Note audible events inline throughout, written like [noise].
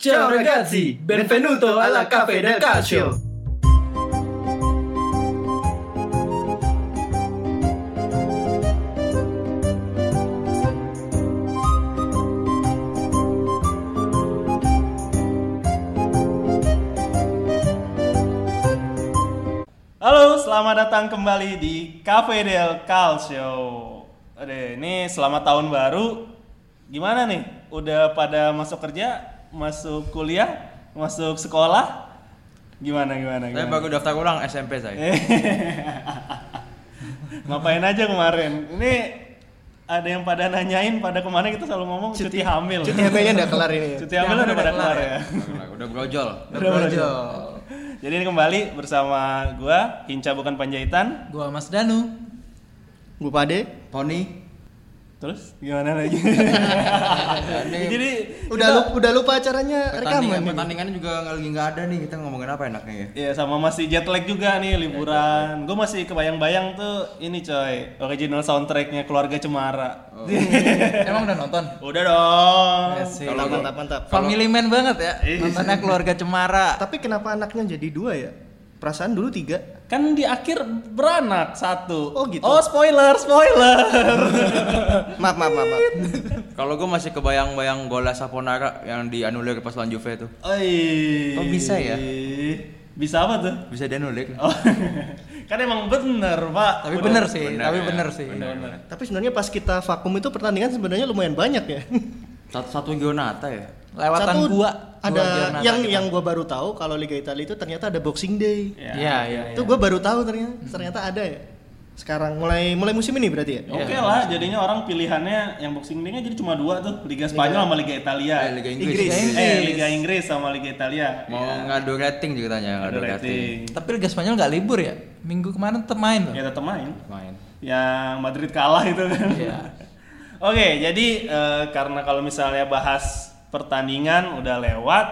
Ciao ragazzi, benvenuto alla Cafe del Calcio. Halo, selamat datang kembali di Cafe del Calcio. Ade, ini selamat tahun baru. Gimana nih? Udah pada masuk kerja, masuk kuliah, masuk sekolah? Gimana gimana Saya gimana? baru daftar ulang SMP saya. [laughs] Ngapain aja kemarin? Ini ada yang pada nanyain pada kemarin kita selalu ngomong cuti, hamil. Cuti hamilnya udah kelar ini. Cuti hamil udah pada kelar ya. [laughs] Udah brojol. Udah brojol. Jadi ini kembali bersama gua Hinca bukan Panjaitan. Gua Mas Danu. Gue Pade. Tony. Terus gimana lagi? Jadi Udah lupa, udah lupa acaranya rekaman. pertandingannya juga nggak lagi nggak ada nih. Kita ngomongin apa enaknya ya? ya sama masih jet lag juga nih liburan. Gue masih kebayang-bayang tuh ini coy original soundtracknya keluarga Cemara. [laughs] Emang udah nonton? Udah dong. Yes, sih. Kalau mantap mantap. Family man banget ya. Iya. Nontonnya keluarga Cemara. Tapi kenapa anaknya jadi dua ya? Perasaan dulu tiga. Kan di akhir beranak satu. Oh, gitu. Oh spoiler spoiler. [laughs] Maaf maaf maaf. maaf. Kalau gue masih kebayang-bayang bola Saponara yang dianulir pas lawan Juve tuh. Oi. Kok bisa ya? Bisa apa tuh? Bisa dianulir. [laughs] Oh. kan emang bener pak. Tapi Udah- bener sih, bener tapi ya, bener sih. Bener. Tapi sebenarnya pas kita vakum itu pertandingan sebenarnya lumayan banyak ya. Satu-satu Gionata ya. Lewatan Satu, gua. Ada yang kita. yang gua baru tahu kalau Liga Italia itu ternyata ada Boxing Day. Ya. Iya, iya. Itu gua baru tahu ternyata ternyata ada ya. Sekarang mulai mulai musim ini berarti ya. Oke lah, jadinya orang pilihannya yang boxing day-nya jadi cuma dua tuh, Liga Spanyol sama Liga Italia. Eh, Liga Inggris. Inggris. Eh, Liga Inggris sama Liga Italia. Mau Ya, ngadu rating ceritanya, ada ngadu rating. rating. Tapi Liga Spanyol nggak libur ya? Minggu kemarin tetap main loh. Ya tetap main. Main. Yang Madrid kalah itu kan. Iya. [laughs] Oke, jadi eh, karena kalau misalnya bahas pertandingan udah lewat,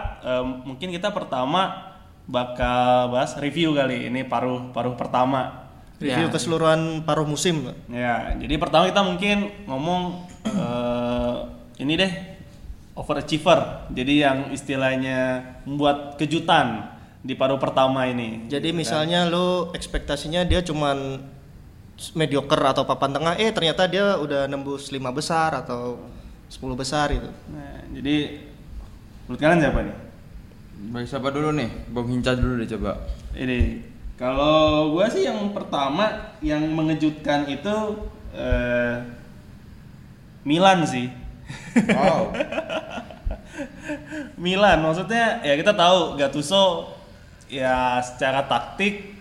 mungkin kita pertama bakal bahas review kali ini paruh paruh pertama. Review Ya. keseluruhan paruh musim. Ya, jadi pertama kita mungkin ngomong eh, ini deh overachiever. Jadi yang istilahnya membuat kejutan di paruh pertama ini. Jadi misalnya lu ekspektasinya dia cuman mediocre atau papan tengah, eh ternyata dia udah nembus lima besar atau 10 besar itu. Nah, jadi menurut kalian siapa nih? Bagi siapa dulu nih? Bang Hinca dulu deh coba. Ini kalau gua sih yang pertama yang mengejutkan itu eh, Milan sih. Wow. [laughs] Milan maksudnya ya kita tahu Gattuso ya secara taktik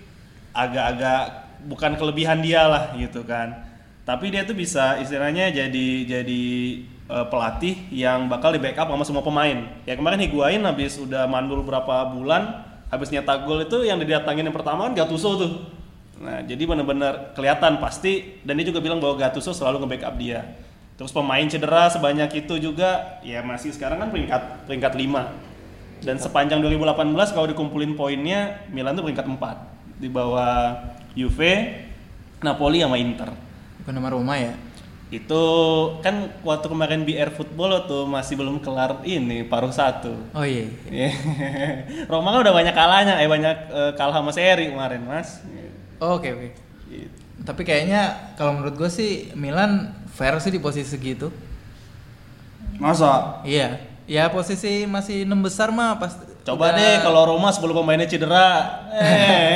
agak-agak bukan kelebihan dia lah gitu kan. Tapi dia tuh bisa istilahnya jadi jadi eh, pelatih yang bakal di backup sama semua pemain. Ya kemarin Higuain habis udah mandul berapa bulan, habis nyetak gol itu yang didatangin yang pertama kan Gattuso tuh. Nah, jadi benar-benar kelihatan pasti dan dia juga bilang bahwa Gattuso selalu nge-backup dia. Terus pemain cedera sebanyak itu juga ya masih sekarang kan peringkat peringkat 5. Dan sepanjang 2018 kalau dikumpulin poinnya Milan tuh peringkat 4 di bawah Juve, Napoli sama Inter. Bukan nama rumah ya? Itu kan waktu kemarin BR Football tuh masih belum kelar ini paruh satu. Oh iya. Iya. [laughs] Roma kan udah banyak kalahnya, eh banyak eh, kalah sama seri kemarin, Mas. Oh, Oke oke. Gitu. Tapi kayaknya kalau menurut gue sih Milan fair sih di posisi segitu. Masa? Iya. Ya posisi masih enam besar mah pas. Coba udah- deh kalau Roma sebelum pemainnya cedera. [laughs] Eh.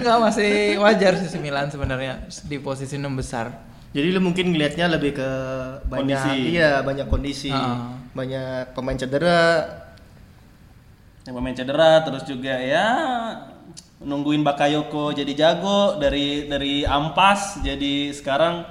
Enggak masih wajar sih si Milan sebenarnya di posisi enam besar. Jadi lu mungkin ngelihatnya lebih ke banyak Kondisi. iya, banyak kondisi. Ah. Banyak pemain cedera. yang pemain cedera terus juga ya nungguin Bakayoko jadi jago dari dari ampas jadi sekarang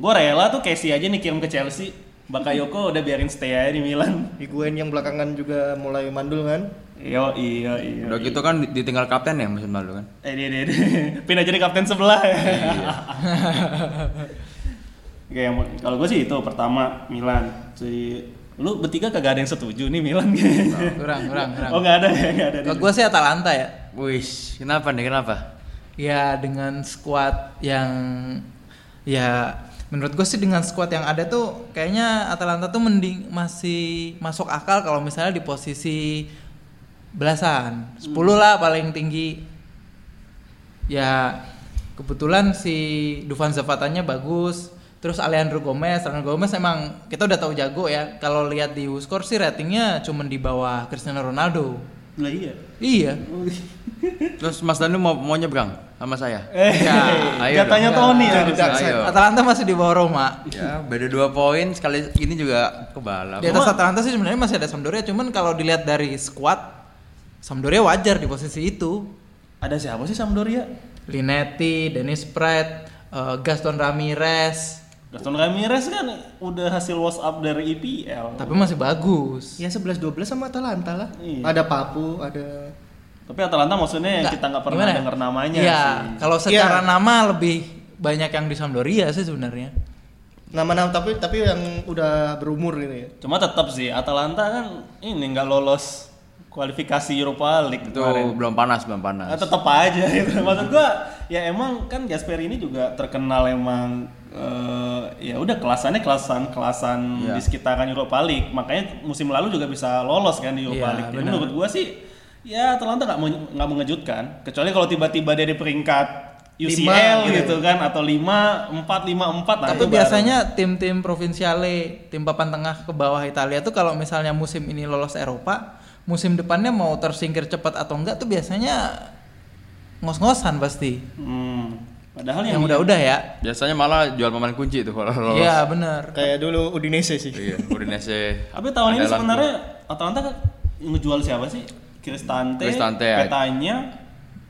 gue rela tuh Casey aja nih kirim ke Chelsea Bakayoko [laughs] udah biarin stay aja di Milan Higuain yang belakangan juga mulai mandul kan. Yo iya iya. Udah gitu kan ditinggal kapten ya musim lalu kan. Eh dia dia, dia. [laughs] pindah jadi kapten sebelah ya. [laughs] Oke, yang mau- kalau gue sih itu pertama Milan. Si lu bertiga kagak ada yang setuju nih Milan. Kurang kurang kurang. oh nggak ada ya nggak ada. Kalau gue sih Atalanta ya. Wih, kenapa nih? Kenapa? Ya dengan squad yang ya menurut gue sih dengan squad yang ada tuh kayaknya Atalanta tuh mending masih masuk akal kalau misalnya di posisi belasan 10 lah paling tinggi ya kebetulan si Dufan Zapatanya bagus terus Alejandro Gomez Alejandro Gomez emang kita udah tahu jago ya kalau lihat di score sih ratingnya cuman di bawah Cristiano Ronaldo Lah iya. iya [laughs] Terus Mas Danu mau mau nyebrang sama saya? Eh, [laughs] ayo jatahnya dong. Tony Ya. Ayo. Atalanta masih di bawah Roma Ya, beda dua poin sekali ini juga kebalap. Di atas Atalanta sih sebenarnya masih ada Sampdoria, cuman kalau dilihat dari squad Sampdoria wajar di posisi itu. Ada siapa sih Sampdoria? Linetti, Dennis Pratt, eh, Gaston Ramirez, Gaston Ramirez kan udah hasil WhatsApp dari IPL. tapi masih bagus. Ya 11 12 sama Atalanta lah. Iya. Ada Papu, ada Tapi Atalanta maksudnya yang kita nggak pernah gimana? denger namanya Iya, sih. kalau secara Iya. nama lebih banyak yang di Sampdoria sih sebenarnya. nama-nama tapi tapi yang udah berumur gitu ya. Cuma tetap sih Atalanta kan ini nggak lolos kualifikasi Europa League Itu kemarin. belum panas, belum panas. Nah, tetap aja [laughs] gitu. Maksud gua ya emang kan Gasper ini juga terkenal emang eh, ya udah kelasannya kelasan kelasan Iya. di sekitaran Europa League. Makanya musim lalu juga bisa lolos kan di Europa Iya, League. Jadi menurut gua sih ya Atalanta nggak men- nggak mengejutkan. Kecuali kalau tiba-tiba dia di peringkat UCL Lima, gitu kan atau 5 4 5 4 nah Tapi biasanya tim-tim provinsiale, tim papan tengah ke bawah Italia tuh kalau misalnya musim ini lolos Eropa, musim depannya mau tersingkir cepat atau enggak tuh biasanya ngos-ngosan pasti. Hmm. Padahal yang, udah-udah ya. Biasanya malah jual pemain kunci itu kalau lolos. Iya, bener Kayak dulu Udinese sih. Iya, Udinese. [laughs] Tapi tahun ini sebenarnya Atalanta ngejual siapa sih? Cristante, Cristante, ya. petanya,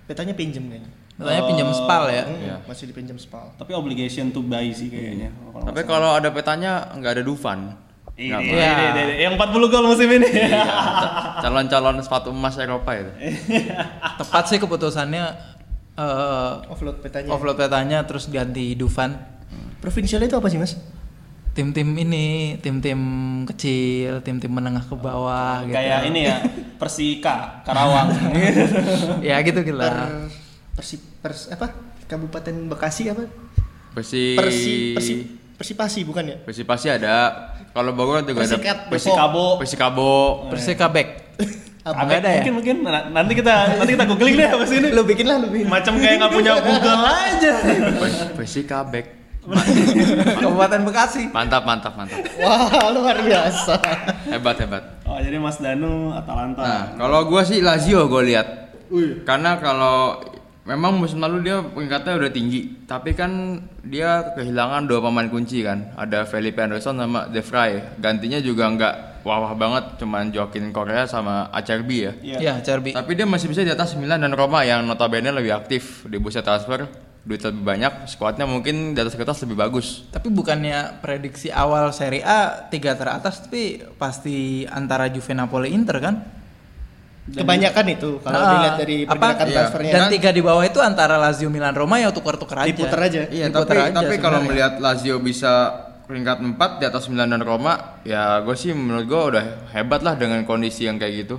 Petanya pinjem kayaknya. Katanya pinjam spal ya. Hmm, Iya. Masih dipinjam spal. tapi obligation to buy sih kayaknya. kalau Tapi kalau ada petanya nggak ada Dufan. Ini, ini, Iya. ini, ini, yang 40 gol musim ini. Iya, ca- [laughs] calon-calon sepatu emas Eropa itu. Tepat sih keputusannya eh Offload petanya. offload petanya terus ganti Dufan. Provinsial itu apa sih, Mas? Tim-tim ini, tim-tim kecil, tim-tim menengah ke bawah gitu. Kayak ini ya, Persika, Karawang. [laughs] ya gitu Per, gila. persi, pers, apa? Kabupaten Bekasi apa? Persi Persi, persi, persipasi bukan ya? Persipasi ada. Kalau Bogor juga ada Persikabo. Persikabo. Persikabek. [laughs] Apa? Ada ya? Mungkin mungkin Nah, nanti kita nanti kita googling deh apa sih ini. Lu bikin lah, lu bikin. Macam kayak nggak punya Google aja. Pers- Persikabek. Kabupaten Bekasi. Mantap, mantap, mantap. Wah, luar biasa. Hebat, hebat. Oh, jadi Mas Danu Atalanta. Nah, kalau gua sih Lazio gue lihat. Karena kalau memang musim lalu dia peringkatnya udah tinggi, tapi kan dia kehilangan dua pemain kunci kan. Ada Felipe Anderson sama De Vrij. Gantinya juga nggak wah-wah banget, cuman Joaquin Korea sama Acerbi ya. Iya. Ya, Cerbi. Tapi dia masih bisa di atas Milan dan Roma yang notabene lebih aktif di bursa transfer, duit lebih banyak, skuadnya mungkin di atas kertas lebih bagus. Tapi bukannya prediksi awal Serie A tiga teratas tapi pasti antara Juve, Napoli, Inter kan? Kebanyakan itu kalau Ah, dilihat dari apa? pergerakan Iya. transfernya. Dan tiga di bawah itu antara Lazio, Milan, Roma ya tukar-tukar aja. Diputer aja. Iya, Diputer tapi aja tapi kalau melihat Lazio bisa peringkat 4 di atas Milan dan Roma, ya gue sih menurut gue udah hebat lah dengan kondisi yang kayak gitu.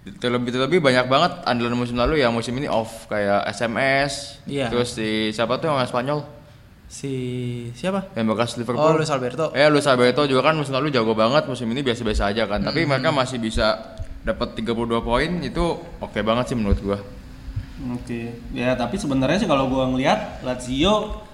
Terlebih terlebih banyak banget andalan musim lalu yang musim ini off kayak SMS, Iya. terus si siapa tuh yang orang Spanyol Si siapa? yang bekas Liverpool. Oh, Luis Alberto. Eh, Luis Alberto juga kan musim lalu jago banget, musim ini biasa-biasa aja kan. Tapi mereka masih bisa dapat 32 poin itu oke banget sih menurut gua. Oke, ya tapi sebenarnya sih kalau gua ngelihat Lazio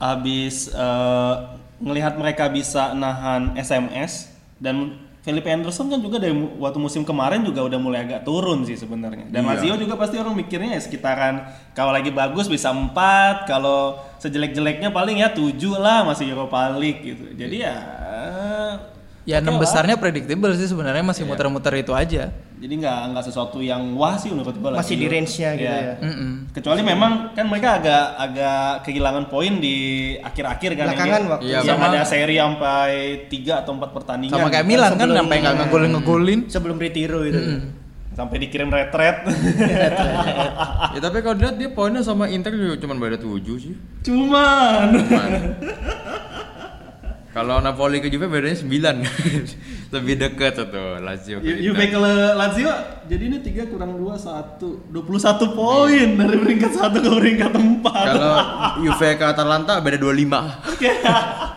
habis eh, ngelihat mereka bisa nahan SMS dan Felipe Anderson kan juga dari waktu musim kemarin juga udah mulai agak turun sih sebenarnya. Dan Iya. Lazio juga pasti orang mikirnya ya sekitaran kalau lagi bagus bisa 4, kalau sejelek-jeleknya paling ya 7 lah masih Europa League gitu. Jadi ya Ya enam besarnya predictable sih sebenarnya masih muter-muter itu aja. Jadi nggak nggak sesuatu yang wah sih menurut gua Masih di Lazio. range-nya gitu Iya. ya. Mm-mm. Kecuali memang kan mereka agak agak kehilangan poin di akhir-akhir kan Belakangan yang, waktu Iya, yang sama- ada seri sampai 3 atau 4 pertandingan. Sama kayak Milan kan sampai nggak ngegolin ngegolin. Sebelum retiro itu. Sampai dikirim retret. [laughs] ya tapi kalau dilihat dia poinnya sama Inter juga cuma beda 7 sih. Cuman. [laughs] Kalau Napoli ke Juve bedanya 9. [laughs] Lebih dekat tuh Lazio ke Ju- Inter. Juve ke Lazio jadi ini 3 kurang 2 1 21 poin dari peringkat 1 ke peringkat 4. Kalau [laughs] Juve ke Atalanta beda 25.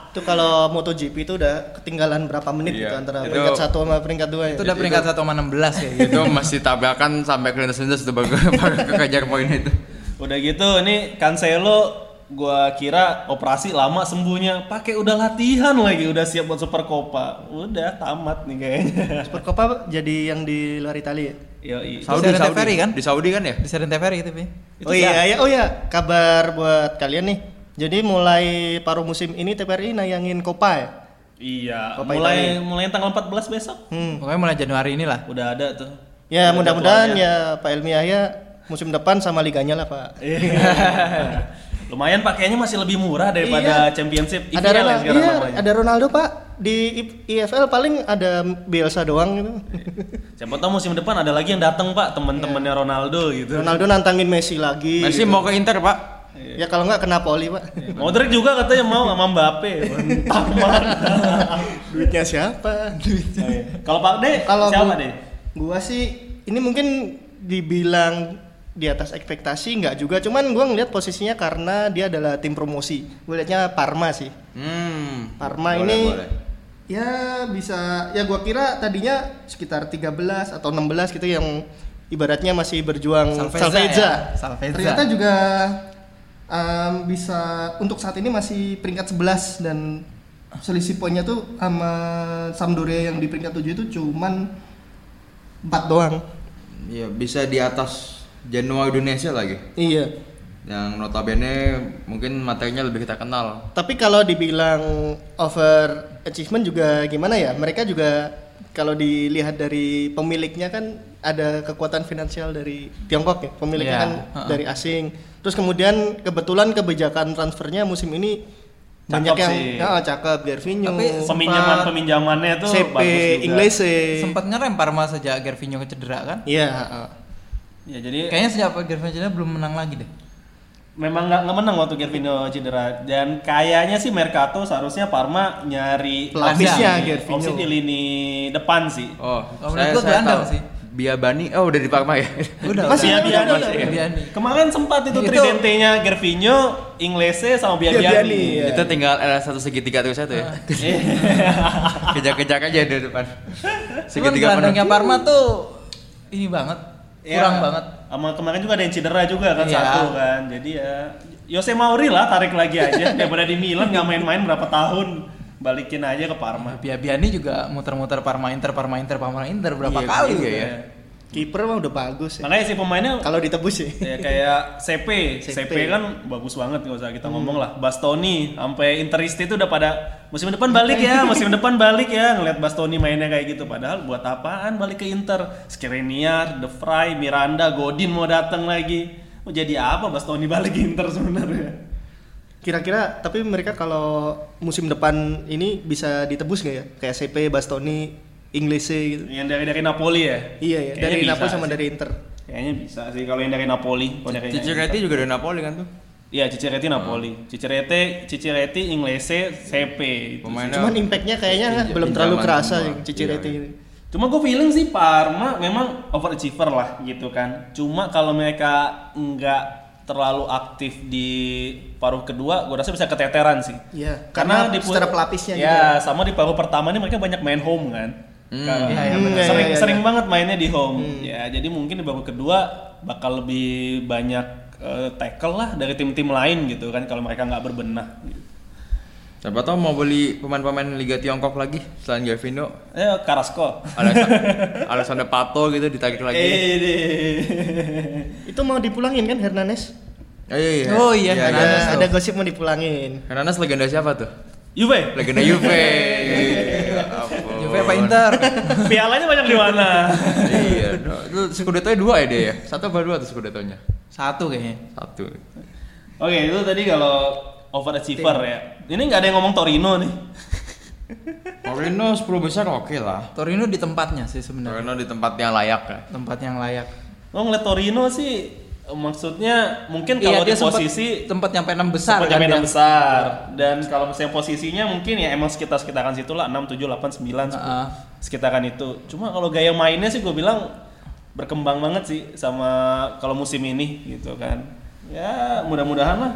Itu kalau MotoGP itu udah ketinggalan berapa menit Iya. gitu antara Itu- peringkat satu sama peringkat dua ya. Itu udah peringkat 1 sama 16 ya gitu. [laughs] itu masih tabrakan sampai ke lintas-lintas tuh baru baru kejar poin itu. Udah gitu ini Cancelo gua kira operasi lama sembuhnya, pakai udah latihan lagi, udah siap buat Super Copa. Udah tamat nih kayaknya. Super Copa jadi yang di luar Italia. ya? Yoi. Saudi, Saudi. Ferry kan? Di Saudi kan ya? Di Serena TVRI gitu, Pi. oh iya, ya, oh ya, kabar buat kalian nih. Jadi mulai paruh musim ini TPRI nayangin Copa ya. Iya, Copa mulai mulai tanggal 14 besok. Hmm. Pokoknya mulai Januari inilah. Udah ada tuh. Ya Udah mudah-mudahan ya Pak Elmi Yahya musim depan sama liganya lah Pak. [laughs] Lumayan pakainya masih lebih murah daripada Championship Ada IPL ya Ronaldo, sekarang iya, namanya. ada Ronaldo Pak di IFL paling ada Bielsa doang gitu. Siapa tahu musim depan ada lagi yang datang Pak, teman-temannya Ronaldo gitu. Ronaldo nantangin Messi lagi. Messi gitu. mau ke Inter, Pak. Ya kalau nggak ke Napoli Pak. Modric juga katanya mau sama Mbappe. Mantap. [laughs] Duitnya siapa? Kalau Pak De, Kalau siapa gua- deh? Gua sih ini mungkin dibilang di atas ekspektasi nggak juga, cuman gua ngeliat posisinya karena dia adalah tim promosi. Gue liatnya Parma sih. Hmm. Parma Boleh, ini boleh. ya bisa ya gua kira tadinya sekitar 13 atau 16 gitu yang ibaratnya masih berjuang Salvezza Salvezza. ya, Salvezza. Ternyata juga em, bisa untuk saat ini masih peringkat 11 dan selisih poinnya tuh sama Sampdoria yang di peringkat 7 itu cuman 4 doang. Iya, bisa di atas Genoa Indonesia lagi. Iya. Yang notabene mungkin materinya lebih kita kenal. Tapi kalau dibilang over achievement juga gimana ya? Mereka juga kalau dilihat dari pemiliknya kan ada kekuatan finansial dari Tiongkok ya. Pemiliknya Iya, kan heeh. dari asing. Terus kemudian kebetulan kebijakan transfernya musim ini Cakep banyak yang sih. ya, cakep Gervinho, Tapi Peminjaman peminjamannya tuh CP, bagus juga. Inglese. Sempat ngerem Parma sejak Gervinho cedera kan? Iya, heeh. Ya jadi Kayaknya sejak Gervinho cedera belum menang lagi deh. memang nggak nggak menang waktu Gervinho cedera dan kayaknya sih Mercato seharusnya Parma nyari Pelapisnya opsi- Gervinho. opsi di lini depan sih. Oh, Kalau menurut gua gelandang tahu. sih. Biabani, oh udah di Parma ya. Udah, Masih udah. ada, Biabiani. udah. Kemarin sempat itu, Itu- tridentenya Gervinho, Inglese sama Biabiani. Biabiani, iya. Itu tinggal ada satu segitiga terus satu ya. [laughs] Kejar-kejar aja di depan. Cuman Segitiga gelandangnya penuh. Parma tuh ini banget, Ya, kurang banget. Sama kemarin juga ada yang cedera juga kan Iya. satu kan. Jadi ya Jose Mauri lah tarik lagi aja [laughs] daripada di Milan nggak main-main berapa tahun. Balikin aja ke Parma. Biabiani juga muter-muter Parma Inter, Parma Inter, Parma Inter berapa Iya, kali juga gitu ya. Kiper mah udah bagus ya. Makanya si pemainnya Kalau ditebus sih. ya kayak CP, CP. CP kan bagus banget nggak usah kita ngomong lah. Bastoni sampai Interisti itu udah pada musim depan balik ya, musim depan balik ya ngeliat Bastoni mainnya kayak gitu. Padahal buat apaan balik ke Inter? Skriniar, De Vrij, Miranda, Godin mau datang lagi. Mau jadi apa Bastoni balik ke Inter sebenarnya? Kira-kira tapi mereka kalau musim depan ini bisa ditebus nggak ya? Kayak CP, Bastoni, Inglese gitu. Yang dari dari Napoli ya? Iya ya, Kayaknya dari bisa Napoli sama sih. dari Inter. Kayaknya bisa sih kalau yang dari Napoli. Kalau dari Cicireti juga dari Napoli kan tuh. Iya, Cicireti Napoli. Cicireti, Cicireti, Inglese, CP. Itu Pemainnya Cuman impactnya kayaknya Pinjam- belum terlalu kerasa yang Cicireti Iya. ini. Cuma gue feeling sih Parma memang overachiever lah gitu kan. Cuma kalau mereka nggak terlalu aktif di paruh kedua, gue rasa bisa keteteran sih. Iya, karena pu- secara pelapisnya ya, sama di paruh pertama ini mereka banyak main home kan. Iya, iya, Hmm, benar. sering iya, iya, sering iya. banget mainnya di home. Ya, jadi mungkin di paruh kedua bakal lebih banyak eh, tackle lah dari tim-tim lain gitu kan kalau mereka nggak berbenah. Gitu. Siapa tahu mau beli pemain-pemain Liga Tiongkok lagi selain Gervinho. Eh, Carrasco. Alexander, [laughs] Alexander Pato gitu ditarik lagi. Eh, deh. Itu mau dipulangin kan Hernanes? Oh iya iya. Oh iya, iya. ada Hernanes tuh. ada gosip mau dipulangin. Hernandez legenda siapa tuh? Juve. Legenda Juve. [laughs] Ya. Juve apa Inter? [laughs] Pialanya banyak di mana? iya, itu Scudetto-nya dua ya dia ya? Satu apa dua tuh Scudetto-nya? Satu kayaknya. Satu. Oke, itu tadi kalau overachiever ya. Ini nggak ada yang ngomong Torino nih. [laughs] Torino 10 besar oke lah. Torino di tempatnya sih sebenarnya. Torino di tempat yang layak ya. Tempat yang layak. Lo ngeliat Torino sih maksudnya mungkin Iya, kalau dia di posisi sempat nyampe 6 besar sempat kan nyampe enam dia. besar dan kalau misalnya posisinya mungkin ya emang sekitar sekitaran situ lah 6 7 8 9 10. Heeh. sekitaran itu cuma kalau gaya mainnya sih gue bilang berkembang banget sih sama kalau musim ini gitu kan ya mudah-mudahan lah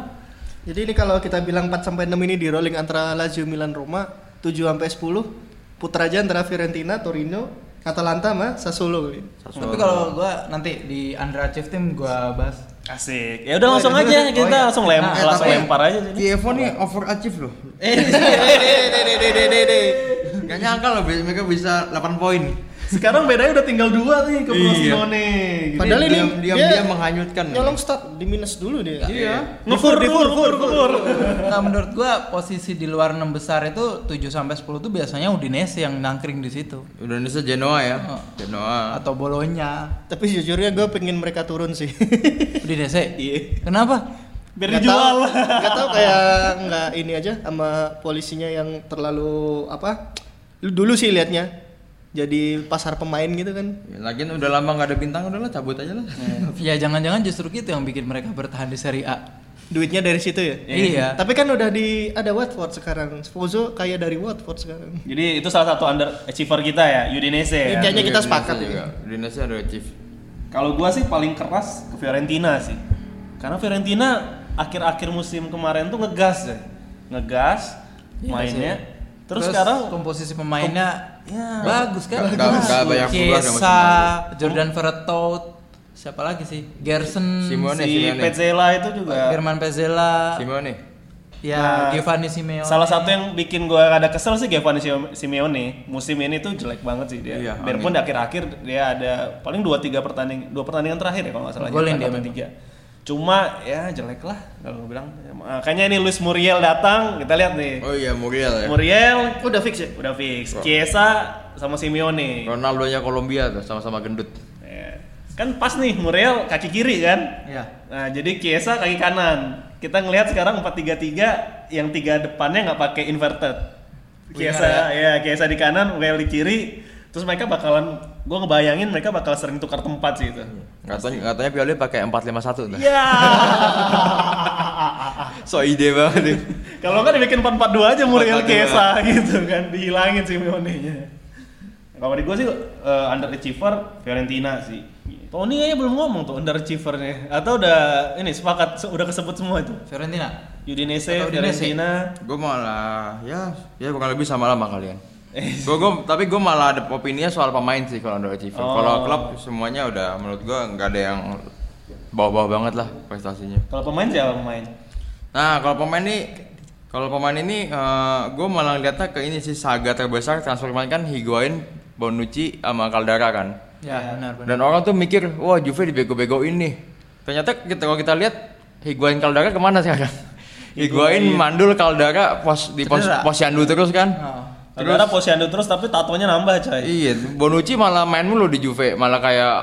Jadi ini kalau kita bilang 4 sampai 6 ini di rolling antara Lazio, Milan, Roma, 7 sampai 10, putra aja antara Fiorentina, Torino, Atalanta sama Sassuolo. Tapi kalau gua nanti di underachieve team gua bahas. asik ya udah langsung aja kita Oh, iya. langsung lem Nah, langsung tapi lempar aja sini Kievo nih overachieve loh. Eh, [laughs] Gak nyangka loh mereka bisa 8 poin. Sekarang bedanya udah tinggal dua nih ke Iya. Frosinone gitu. Padahal ini diam- diam- dia diam menghanyutkan. Nyolong start di minus dulu dia. Iya. ngefur ngefur ngefur ngefur Nah, menurut gua posisi di luar 6 besar itu 7 sampai 10 tuh biasanya Udinese yang nangkring di situ Indonesia Genoa ya. Oh. Genoa. atau Bolonya. Tapi sejujurnya gue pengen mereka turun sih. [laughs] Udinese. Iya. Kenapa? biar Nggak dijual tahu- nggak tahu kayak nggak ini aja sama polisinya yang terlalu apa? Dulu sih liatnya jadi pasar pemain gitu kan. Ya, Lagian udah lama nggak ada bintang udahlah cabut aja lah. Ya jangan-jangan justru gitu yang bikin mereka bertahan di Serie A. Duitnya dari situ ya. Iya. Tapi kan udah di ada Watford sekarang. Spozo kayak dari Watford sekarang. jadi itu salah satu under achiever kita ya Udinese ya Kayaknya kita sepakat juga. ya. Indonesia ada chief. Kalau gua sih paling keras ke Fiorentina sih. Karena Fiorentina akhir-akhir musim kemarin tuh ngegas ya. Ngegas Iya mainnya. sih. Terus, sekarang komposisi pemainnya ya bagus kan? Nggak- nggak banyak berubah sama Chiesa, musim Jordan Verretout, siapa lagi sih? Gerson, Simone. si Simeone. Pezzella itu juga German Pezzella, Simone. ya Nah, Giovanni Simeone. Salah satu yang bikin gua rada kesel sih Giovanni Sim- Simeone. Musim ini tuh jelek banget sih dia. Iya, Biarpun di akhir-akhir dia ada paling 2 3 pertandingan, dua pertandingan terakhir ya kalau nggak salah. Golin dia memang. tiga. Cuma ya jelek lah kalau gua bilang. Ya, Makanya ini Luis Muriel datang, kita lihat nih. Oh iya Muriel ya. Muriel Udah fix ya? udah fix. Chiesa sama Simeone. Ronaldo nya Kolombia tuh sama-sama gendut. Ya. Kan pas nih Muriel kaki kiri kan? Iya. Nah, jadi Chiesa kaki kanan. Kita ngelihat sekarang 4-3-3 yang tiga depannya nggak pakai inverted. Chiesa ya, Chiesa di kanan, Muriel di kiri. Terus mereka bakalan gue ngebayangin mereka bakal sering tukar tempat sih itu. Katanya katanya Pioli pakai 451 tuh. Iya. [laughs] So ide banget nih. Kalau nggak dibikin 4-4-2 aja Muriel 4-4-2. Chiesa gitu kan, dihilangin sih Simeone-nya. Kalau di gue sih uh, underachiever Fiorentina sih. Tony kayaknya belum ngomong tuh underachiever-nya. Atau udah ini sepakat se- udah kesebut semua itu. Fiorentina. Udinese, Atau Udinese. Fiorentina. Gue malah ya ya kurang lebih sama lah sama kalian. [laughs] Eh. Gue gue tapi gue malah ada opininya soal pemain sih kalau underachiever. Oh. Kalau klub semuanya udah menurut gue nggak ada yang bawah-bawah banget lah prestasinya. Kalau pemain siapa pemain? Nah kalau pemain ini kalau pemain ini gue malah lihatnya ke ini sih saga terbesar transfer pemain kan Higuain, Bonucci sama Caldara kan. Ya, benar benar. Dan orang tuh mikir, wah Juve dibego-begoin nih. Ternyata kita kalau kita lihat Higuain Caldara ke mana sekarang? Higuain mandul Caldara pos di pos Cedera. posyandu terus kan. Oh. Terus posyandu terus tapi tatonya nambah coy. Iya, Bonucci malah main mulu di Juve, malah kayak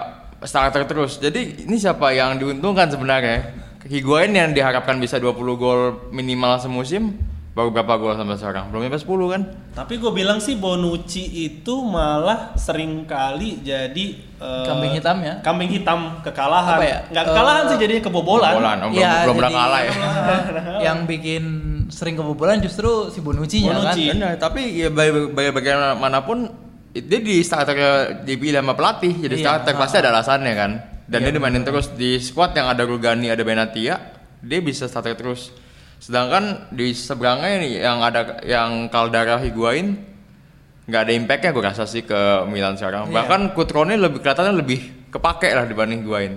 starter terus. Jadi ini siapa yang diuntungkan sebenarnya? Higuain yang diharapkan bisa 20 gol minimal semusim, baru berapa gol sampai sekarang? Belum sampai 10 kan? Tapi gue bilang sih Bonucci itu malah sering kali jadi eh, Kambing hitam ya? Kambing hitam kekalahan. Apa ya? Nggak kekalahan Eh, sih jadinya kebobolan. Kebobolan, oh, belum, Iya, belum pernah jadi- kalah ya. [laughs] yang bikin sering kebobolan justru si Bonucci-nya Bonucci. kan. Benar, tapi ya bagaimanapun dia di starter dipilih sama pelatih jadi Iya, starter pasti ada alasannya kan dan Iya, dia dimainin terus di squad yang ada Rugani ada Benatia dia bisa starter terus sedangkan di seberangnya nih yang ada yang Caldara Higuain nggak ada impactnya gue rasa sih ke Milan sekarang Iya. bahkan Cutrone lebih kelihatannya lebih kepake lah dibanding Higuain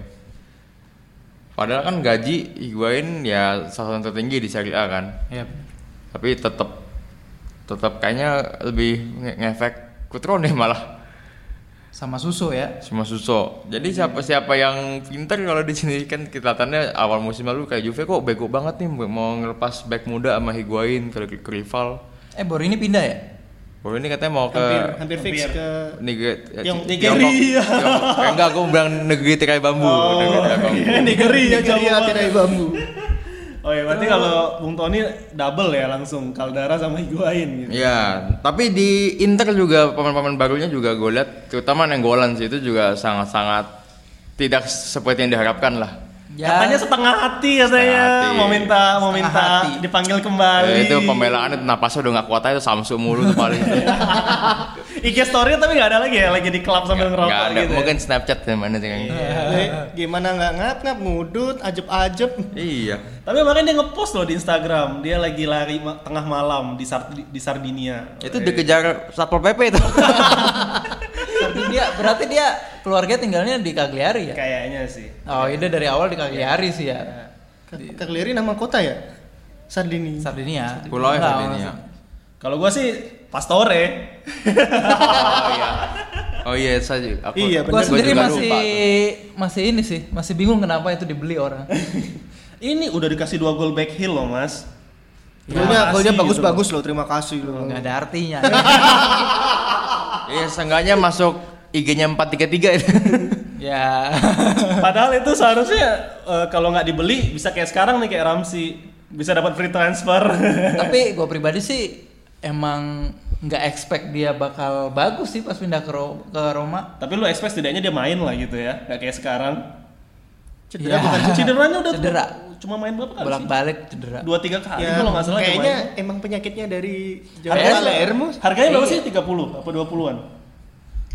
padahal kan gaji Higuain ya salah satu tertinggi di Serie A kan Iya. tapi tetap tetap kayaknya lebih nge- ngefek Kutrone malah Sama Suso ya. semua Suso. Jadi siapa siapa yang pinter kalau di sini kan kelihatannya awal musim lalu kayak Juve kok bego banget nih mau ngelepas back muda sama Higuain ke, ke rival. Eh Bor ini pindah ya? Baru ini katanya mau ke Hampir hampir fix hampir. ke Niger, Yang-. Tiongkok. Eh, enggak, aku bilang negeri tirai bambu. Negeri bambu. [laughs] Negeri ya coba. tirai bambu. Oh ya berarti kalau Bung Tony double ya langsung Caldara sama Higuain gitu. Iya, tapi di Inter juga pemain-pemain barunya juga gue lihat, terutama Nenggolan sih itu juga sangat-sangat tidak seperti yang diharapkan lah. Ya. Katanya setengah hati katanya Setengah hati. mau minta mau Setengah minta hati. dipanggil kembali. Eh, itu pembelaan itu napasnya udah nggak kuat aja itu Samsung mulu tuh paling [laughs] IG story tapi nggak ada lagi ya lagi di klub sambil ngerokok nggak ada gitu. ya? mungkin Snapchat yang mana sih kayaknya. Eh, gimana nggak ngap ngap ngudut ajeb-ajeb iya Tapi makanya dia ngepost loh di Instagram, dia lagi lari ma- tengah malam di, Sar- di Sardinia. itu dikejar satpol pp itu [laughs] Sardinia berarti dia keluarga tinggalnya di Cagliari ya? Kayaknya sih. Oh, ide dari awal di Cagliari sih ya. Cagliari nama kota ya Sardini Sardinia. Pulau Enggak, Sardinia Kalau gua sih Pastore. oh iya oh iya saya aku Iya, Gua sendiri juga masih lupa masih ini sih, masih bingung kenapa itu dibeli orang. [laughs] Ini udah dikasih dua gol back heel loh, Mas. golnya Terima golnya bagus-bagus loh terima kasih loh Enggak ada artinya. [laughs] iya seenggaknya masuk IG-nya 433 itu [laughs] ya. Padahal itu seharusnya eh, kalau nggak dibeli bisa kayak sekarang nih kayak Ramsey bisa dapat free transfer. [laughs] Tapi gue pribadi sih emang nggak expect dia bakal bagus sih pas pindah ke, Ro- ke Roma. Tapi lu expect setidaknya dia main lah gitu ya, nggak kayak sekarang. cedera Ya. bukan Cederanya udah Cedera. Cuma main berapa kali sih? Bolak-balik cedera. Dua tiga kali ya, kalau nggak salah dia kayaknya emang penyakitnya dari Jawa Harganya, Palermo harganya berapa Iya. sih? 30 apa 20-an?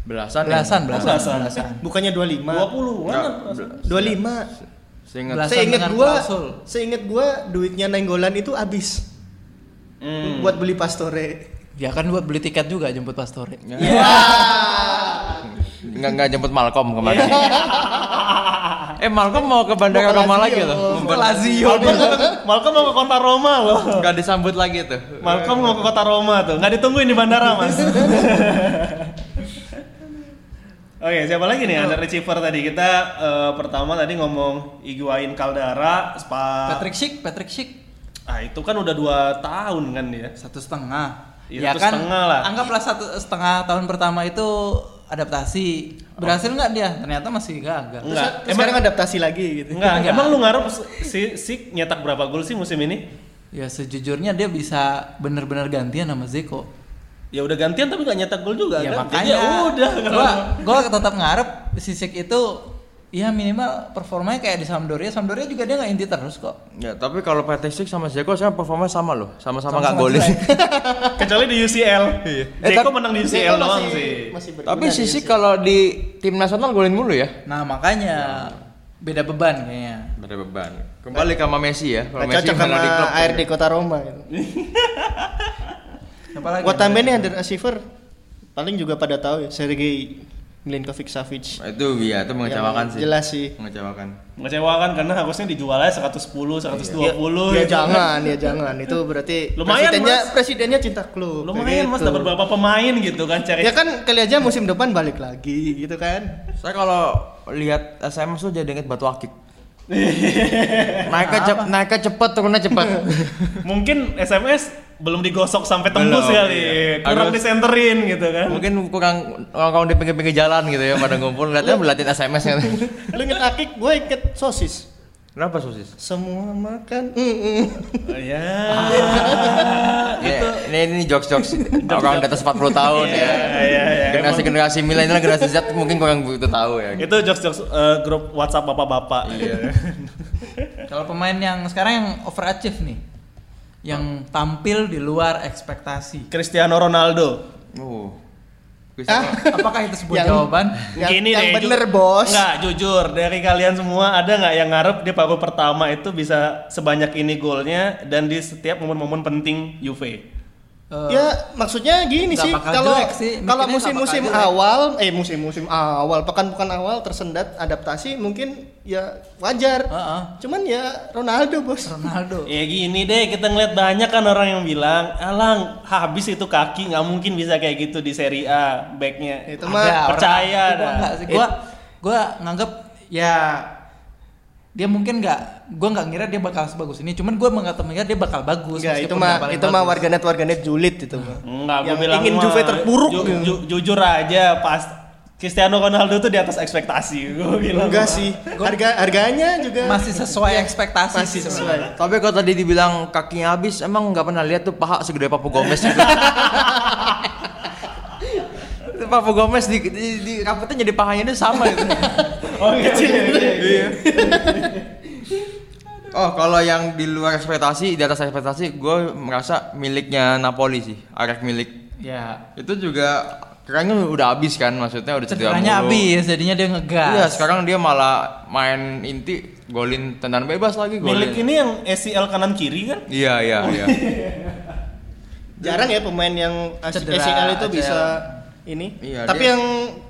belasan ya? Belasan, belasan, Belasan. belasan. bukannya 25 20-an. Enggak, 25 seingat Belasan Seinget dengan gua, klausul. seinget gua duitnya Nenggolan itu habis Hmm. buat beli Pastore. Ya kan buat beli tiket juga jemput Pastore. nggak nggak jemput Malcolm kemarin [laughs] eh Malcolm mau ke bandara Roma lagi tuh Ke Lazio. Malcolm, mau ke kota Roma loh. nggak disambut lagi tuh Malcolm mau ke kota Roma tuh, nggak ditungguin di bandara mas. [laughs] Oke, siapa lagi nih? Ada receiver tadi kita eh, pertama tadi ngomong Iguain Caldara, Spa. Patrick Schick, Patrick Schick Ah itu kan udah dua tahun kan dia. satu setengah. Iya, ya satu kan, setengah lah. anggaplah satu setengah tahun pertama itu adaptasi. Berhasil nggak dia? Ternyata masih gagal. Enggak, Terus emang sekarang adaptasi lagi gitu. enggak, Enggak. emang lu ngarep si si nyetak berapa gol sih musim ini? Ya sejujurnya dia bisa bener-bener gantian sama Zeko. Ya udah gantian tapi nggak nyetak gol juga ya kan? makanya Jadi ya udah gua gua tetap ngarep si Sik itu ya minimal performanya kayak di Sampdoria. Sampdoria juga dia nggak inti terus kok. ya tapi kalau Patrick Schick sama Zeko sekarang performanya sama loh sama-sama nggak golin jelek. [laughs] kecuali di UCL. Eh, Zeko menang di UCL doang sih. masih tapi di Sisi kalau di tim nasional golin mulu ya Nah makanya beda beban kayaknya. ada beban kembali ke sama Messi ya kalau Messi cocok sama di klub ARD Kota Roma gitu. Siapa lagi? Gua tambahin nih under receiver paling juga pada tahu ya Sergei Milinkovic Savic. Nah, itu ya itu mengecewakan Yang sih Jelas sih. mengecewakan Mengecewakan karena harusnya dijual aja 110, 120 Ya, ya gitu. jangan, ya jangan. Itu berarti [laughs] Lumayan, presidennya Mas. presidennya cinta klub. Lumayan kayak mas gitu. dapat berapa pemain gitu kan cari. Ya kan kali aja musim depan balik lagi gitu kan. saya kalau lihat SMS tuh jadi inget batu akik naiknya cep naiknya cepet turunnya cepet [laughs] Mungkin SMS belum digosok sampai tembus Belum, kali. iya. Kurang Harus- disenterin gitu kan. mungkin kurang orang-orang di pinggir-pinggir jalan gitu ya pada ngumpul lihatnya belatin SMS nya Lu inget akik, gue inget sosis. Kenapa sosis Semua makan. Mm -mm. Oh, ya. Ya, ini ini jokes jokes orang di atas 40 tahun Iya, ya iya, iya. generasi generasi milenial generasi Z mungkin kurang begitu tahu ya Itu jokes-jokes eh, grup WhatsApp bapak-bapak. Iya. [laughs] Kalau pemain yang sekarang yang overachieve nih, yang tampil di luar ekspektasi. Cristiano Ronaldo. oh Ah, [laughs] Apakah itu sebuah Yang- jawaban? yang, Gini yang deh, bener bos. Enggak, jujur dari kalian semua ada nggak yang ngarep dia paruh pertama itu bisa sebanyak ini golnya dan di setiap momen-momen penting Juve. Eh, Ya maksudnya gini sih kalau sih, kalau musim-musim awal eh musim-musim awal pekan-pekan awal tersendat adaptasi mungkin ya wajar. Heeh. Cuman ya Ronaldo bos. Ronaldo. Ya gini deh, kita ngeliat banyak kan orang yang bilang, alang habis itu kaki nggak mungkin bisa kayak gitu di Serie A backnya. Itu mah percaya dah. sih. Gua gua nganggep ya dia mungkin nggak gua nggak ngira dia bakal sebagus ini cuman gua nggak mengira dia bakal bagus Enggak, itu mah nggak itu mah warganet warganet julid itu mah. Enggak, gue Yang bilang ingin Juve terpuruk ju- ju- jujur aja pas Cristiano Ronaldo tuh di atas ekspektasi. Gue bilang. Enggak sih. Harga harganya juga masih sesuai ekspektasi masih sih sesuai. tapi kalau tadi dibilang kakinya habis emang nggak pernah lihat tuh paha segede Papu Gomez gitu Itu [laughs] Papu Gomez di, di, di rambutnya jadi pahanya itu sama gitu [laughs] Oh kecil ya. iya Oh, kalau yang di luar ekspektasi, di atas ekspektasi, gue merasa miliknya Napoli sih, Arek milik. Ya. Itu juga kerennya udah habis kan, maksudnya udah cedera Cederanya mulu. habis, jadinya dia ngegas. Iya, sekarang dia malah main inti, golin tendangan bebas lagi, golin. Milik ini yang ACL kanan kiri kan? Iya, iya, iya. [laughs] Jarang ya pemain yang ACL itu ACL. bisa ini. Iya, Tapi dia- yang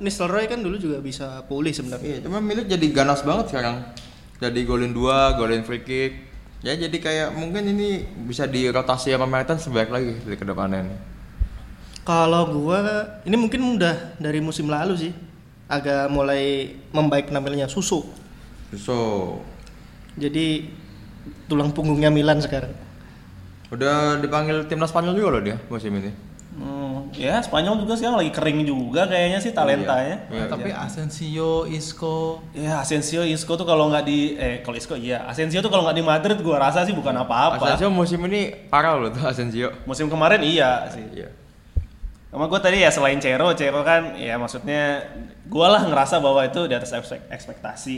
Nistelrooy kan dulu juga bisa pulih sebenarnya. Iya, cuma milik jadi ganas banget sekarang. Jadi golin dua, golin free kick. Ya jadi kayak mungkin ini bisa dirotasi sama Mertens sebaik lagi di ke depannya nih. Kalau gua ini mungkin udah dari musim lalu sih. Agak mulai membaik nampilnya Susu. So, Jadi tulang punggungnya Milan sekarang. udah dipanggil timnas Spanyol juga loh dia musim ini. Ya Spanyol juga sekarang lagi kering juga kayaknya sih talentanya. Iya. Tapi Asensio, Isco, Ya Asensio, Isco tuh kalau nggak di eh kalau Isco iya Asensio tuh kalau nggak di Madrid gua rasa sih bukan apa-apa. Asensio musim ini parah loh tuh Asensio. Musim kemarin iya sih. Iya. Sama gue tadi ya selain Cero, Cero kan ya maksudnya gua lah ngerasa bahwa itu di atas ekspek- ekspektasi.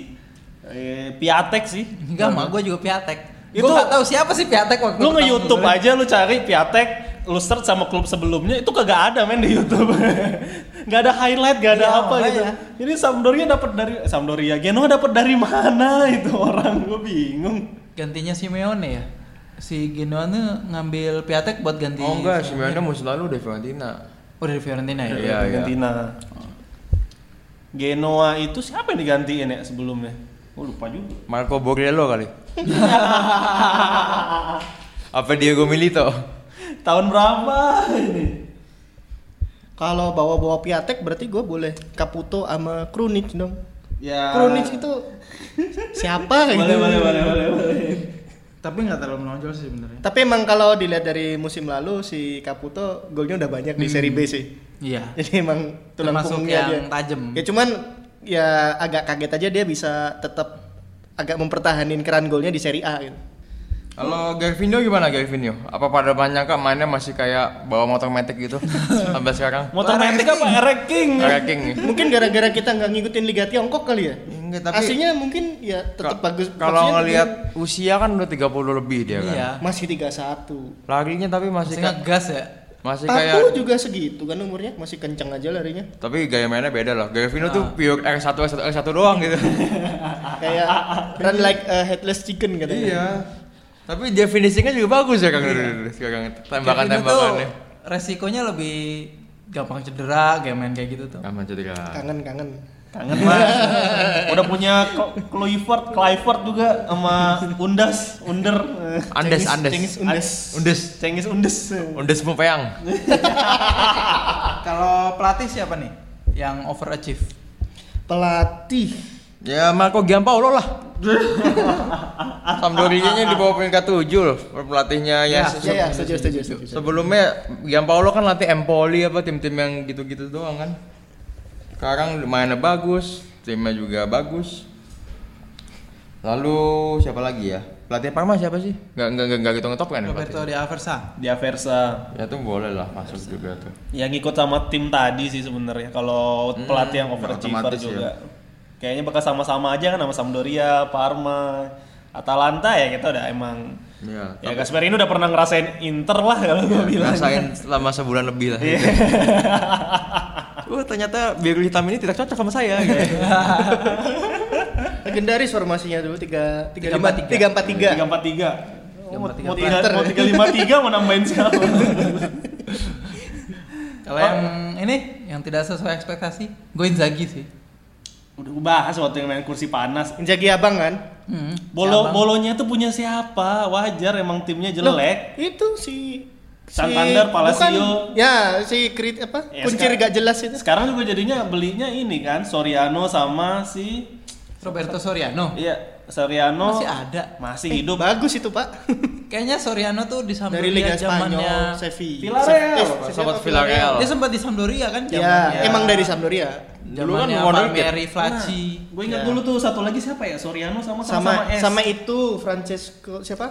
Eh, Piatek sih. enggak mah gue juga Piatek. Itu- Itu gak tahu siapa sih Piatek waktu Lu pertama nge-YouTube dulu. aja lu cari Piatek, lu search sama klub sebelumnya itu kagak ada men di YouTube. [laughs] Gak ada highlight, gak ada Iya, apa gitu. makanya. Ini Sampdoria dapat dari Sampdoria, Genoa dapat dari mana itu orang gue bingung. Gantinya Simeone ya. Si Genoa tuh ngambil Piatek buat ganti. Oh enggak, Simeone musim lalu udah Fiorentina. Oh dari Fiorentina ya. Iya, iya. Argentina. Genoa itu siapa yang digantiin ya sebelumnya? Gue lupa juga. Marco Borriello kali. [laughs] Apa Diego Milito? Tahun berapa ini? Kalau bawa-bawa Piatek berarti gue boleh Caputo sama Krunic dong. Ya. Krunic itu siapa gitu. Boleh, boleh, boleh, boleh, boleh. Tapi nggak terlalu menonjol sih sebenarnya. Tapi emang kalau dilihat dari musim lalu si Caputo golnya udah banyak di seri B sih. Iya. [laughs] Jadi emang tulang Termasuk punggungnya yang dia. tajam. Ya cuman ya agak kaget aja dia bisa tetap agak mempertahanin keran golnya di seri A gitu. Kalau Gervinho gimana Gervinho? Apa pada banyak kak mainnya masih kayak bawa motor metik gitu [laughs] sampai sekarang? Motor metik apa? Ranking. Ranking. Mungkin gara-gara kita nggak ngikutin Liga Tiongkok kali ya. Enggak, tapi Aslinya mungkin ya tetap Ka- bagus. Kalau ngelihat usia kan udah 30 lebih dia kan. Iya. masih 31. Larinya tapi masih Masih kayak ngegas ya. masih Taku kayak juga segitu kan umurnya, masih kenceng aja larinya. tapi gaya mainnya beda loh. Gervinho tuh pure R1 R1 R1 doang gitu. [laughs] Kayak run like a headless chicken katanya. iya. Tapi dia finishingnya juga bagus ya Kang Dudut sekarang Gervinho tuh tembakan-tembakannya. resikonya lebih gampang cedera, kayak main kayak gitu tuh. Aman cedera. Kangen-kangen. Kangen mas. [laughs] Udah punya Kluivert, Kluivert juga sama Undas, Under. Andes, Cengis- Andes. Cengis Undes. Undes. Cengis Undes. Undes Mupeang. [laughs] Kalau pelatih siapa nih yang overachieve? Pelatih Ya Marco Giampaolo lah. Sampdoria-nya di bawah peringkat 7 loh pelatihnya ya. Ya, se- Ya ya, setuju setuju setuju. Sebelumnya Giampaolo kan latih Empoli apa tim-tim yang gitu-gitu doang kan. Sekarang mainnya bagus, timnya juga bagus. Lalu siapa lagi ya? Pelatih Parma siapa sih? Gak nggak nggak nggak gitu ngetop kan ya Roberto? Di Aversa. Dia Versa. Ya tuh boleh lah masuk juga tuh. Yang ngikut sama tim tadi sih sebenarnya. Kalau Hmm, pelatih yang overachiever otomatis juga. ya. Kayaknya bakal sama-sama aja kan sama Sampdoria, Parma, Atalanta ya kita udah emang Iya. Ya Gasperini udah pernah ngerasain Inter lah kalau gue bilang. Rasain selama sebulan lebih lah. Iya. [laughs] Oh ternyata biru hitam ini tidak cocok sama saya. gitu. [laughs] Legendaris formasinya dulu 3 3 5 Tiga, 3 4 Tiga 3. empat tiga. Tiga, empat, tiga, mau tiga mau tiga lima tiga mau nambahin siapa? [laughs] Kalau yang ini yang tidak sesuai ekspektasi, gue Inzaghi sih. Udah bahas waktu yang main kursi panas. Inzaghi abang kan? Hmm, Bolo si Abang. bolonya tuh punya siapa? Wajar emang timnya jelek. Loh, itu si Santander, Palacio. bukan- ya, si Krit apa? Ya, Kuncir gak jelas itu. Sekarang juga jadinya belinya ini kan Soriano sama si Roberto Soriano. iya Soriano Masih ada. masih Eh, hidup. Bagus itu, Pak. [laughs] Kayaknya Soriano tuh di Sampdoria Dari Liga zamannya Spanyol, Sevilla. Villarreal. Eh, Sobat? Villarreal. Dia sempat di Sampdoria kan Ya, zamannya. emang dari Sampdoria. Dulu kan zamannya wonderkid. Palmieri, Flacci. Gue ingat Ya. dulu tuh satu lagi siapa ya Soriano sama sama, Sama sama, S. sama itu Francesco siapa?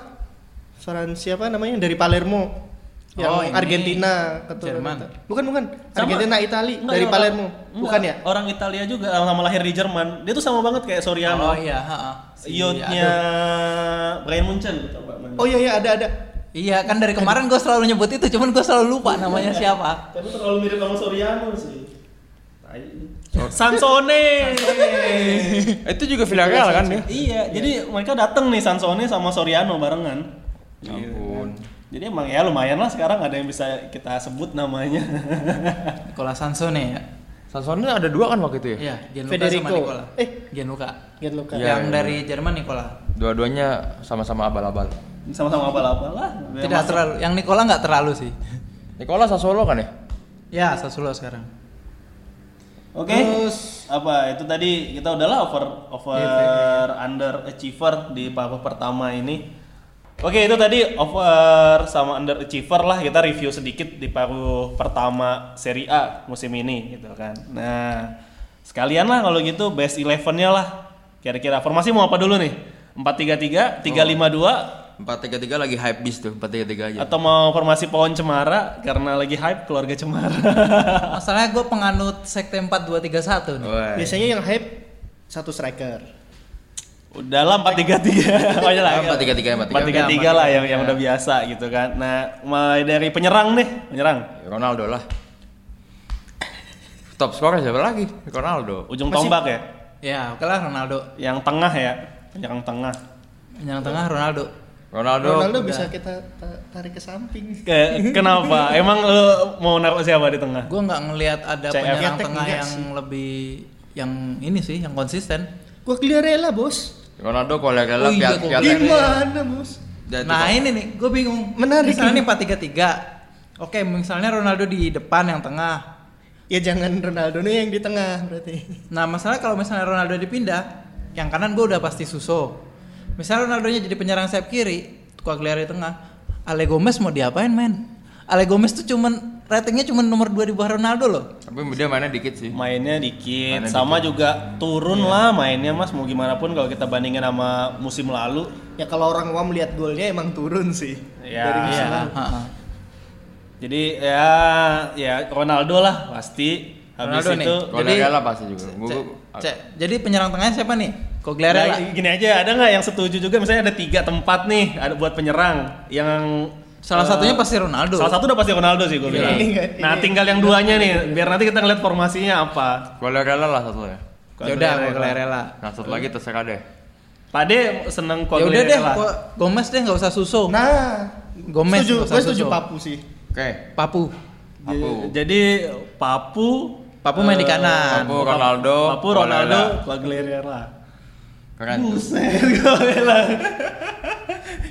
Fran siapa namanya dari Palermo. Yang Oh, ini. Argentina keturunan. Jerman. Bukan bukan. Sama. Argentina Itali Enggak, dari Palermo. orang- Bukan enggak, ya? Orang Italia juga sama lahir di Jerman. Dia tuh sama banget kayak Soriano. Oh iya, ha-ha. Si- Youth-nya aduh. Brian Munchen. Oh iya iya ada ada. Iya kan dari kemarin gue selalu nyebut itu, cuman gue selalu lupa namanya siapa. Tapi terlalu mirip sama Soriano sih. Tai. Sansone. Itu juga Villarreal kan dia? iya, jadi mereka datang nih Sansone sama Soriano barengan. Ya ampun. Jadi emang ya lumayan lah sekarang ada yang bisa kita sebut namanya. [laughs] Nicola Sansone ya. Sansone ada dua kan waktu itu ya? Iya, Gianluca Federico. sama Nicola. Eh. Gianluca. Gianluca. Iya, yang iya. dari Jerman Nicola. Dua-duanya sama-sama abal-abal. Sama-sama abal-abal lah. Tidak Masuk- terlalu. Yang Nicola nggak terlalu sih. Nicola Sassuolo kan ya? Ya, Sassuolo sekarang. Oke. apa itu tadi kita udahlah over over under achiever di paruh pertama ini. Oke, itu tadi over sama under achiever lah kita review sedikit di paruh pertama Serie A musim ini gitu kan. Nah, sekalian lah kalau gitu best 11-nya lah. Kira-kira formasi mau apa dulu nih? 4-3-3, 3-5-2 Empat tiga tiga lagi hype bis tuh, empat tiga tiga aja. atau mau formasi pohon cemara karena lagi hype keluarga cemara. Masalahnya gue penganut sekte 4231 nih. Wah. Biasanya yang hype satu striker. Udahlah 4-3-3. Oh, iya lah. Empat tiga tiga [laughs] empat tiga. empat tiga tiga lah yang yang udah biasa gitu kan. Nah, mulai dari penyerang nih, penyerang. Ronaldo lah. Top scorer siapa lagi? Ronaldo. Ujung Masih- tombak ya. Ya, oke lah Ronaldo. Yang tengah ya, penyerang tengah. Yang tengah Ronaldo. Ronaldo. Ronaldo bisa kita ta- tarik ke samping. Ke, kenapa? [laughs] Emang lu mau naruh siapa di tengah? Gue nggak ngelihat ada CF. penyerang tengah yang sih. lebih yang ini sih, yang konsisten. Gua Rela bos. Ronaldo kalau rela Oh iya, piat piat Gimana bos? Nah ini nih, gue bingung. Menarik Misalnya ini. nih 4-3-3. Oke, misalnya Ronaldo di depan yang tengah. Ya jangan Ronaldo nih yang di tengah berarti. Nah masalah kalau misalnya Ronaldo dipindah, yang kanan gue udah pasti Suso. Misalnya Ronaldonya jadi penyerang sayap kiri, Quagliarella di tengah. Ale Gomez mau diapain men? Ale Gomez tuh cuman ratingnya cuma nomor 2 di bawah Ronaldo loh. Tapi dia mainnya dikit sih. Mainnya dikit, Mainnya sama juga turun lah mainnya Mas mau gimana pun kalau kita bandingin sama musim lalu. Ya kalau orang awam lihat golnya emang turun sih. Ya, Dari musim Iya. lalu. Jadi ya ya Ronaldo lah pasti. Habis Ronaldo nih. itu Kalau Jadi- rela pasti juga. Gua, Cek. Jadi penyerang tengahnya siapa nih? Quagliarella. Nah, gini aja, ada nggak yang setuju juga misalnya ada tiga tempat nih ada buat penyerang yang Salah eh, satunya pasti Ronaldo. Salah satu udah pasti Ronaldo sih gue bilang. Ini nggak- Nah, tinggal yang duanya nih, biar nanti kita ngeliat formasinya apa. kalau rela lah satu ya. Ya udah Quagliarella. Nah satu lagi terserah deh. Pade seneng Ya udah deh, Quagliarella. Gomez deh nggak usah Suso. Nah, Gomez setuju, nggak usah gue setuju. Papu sih. Oke. Papu. Papu. Jadi Papu Papu main di eh, kanan. Papu Ronaldo. Papu Ronaldo, Quagliarella. Quagliarella. Keren. Buset, gue bilang.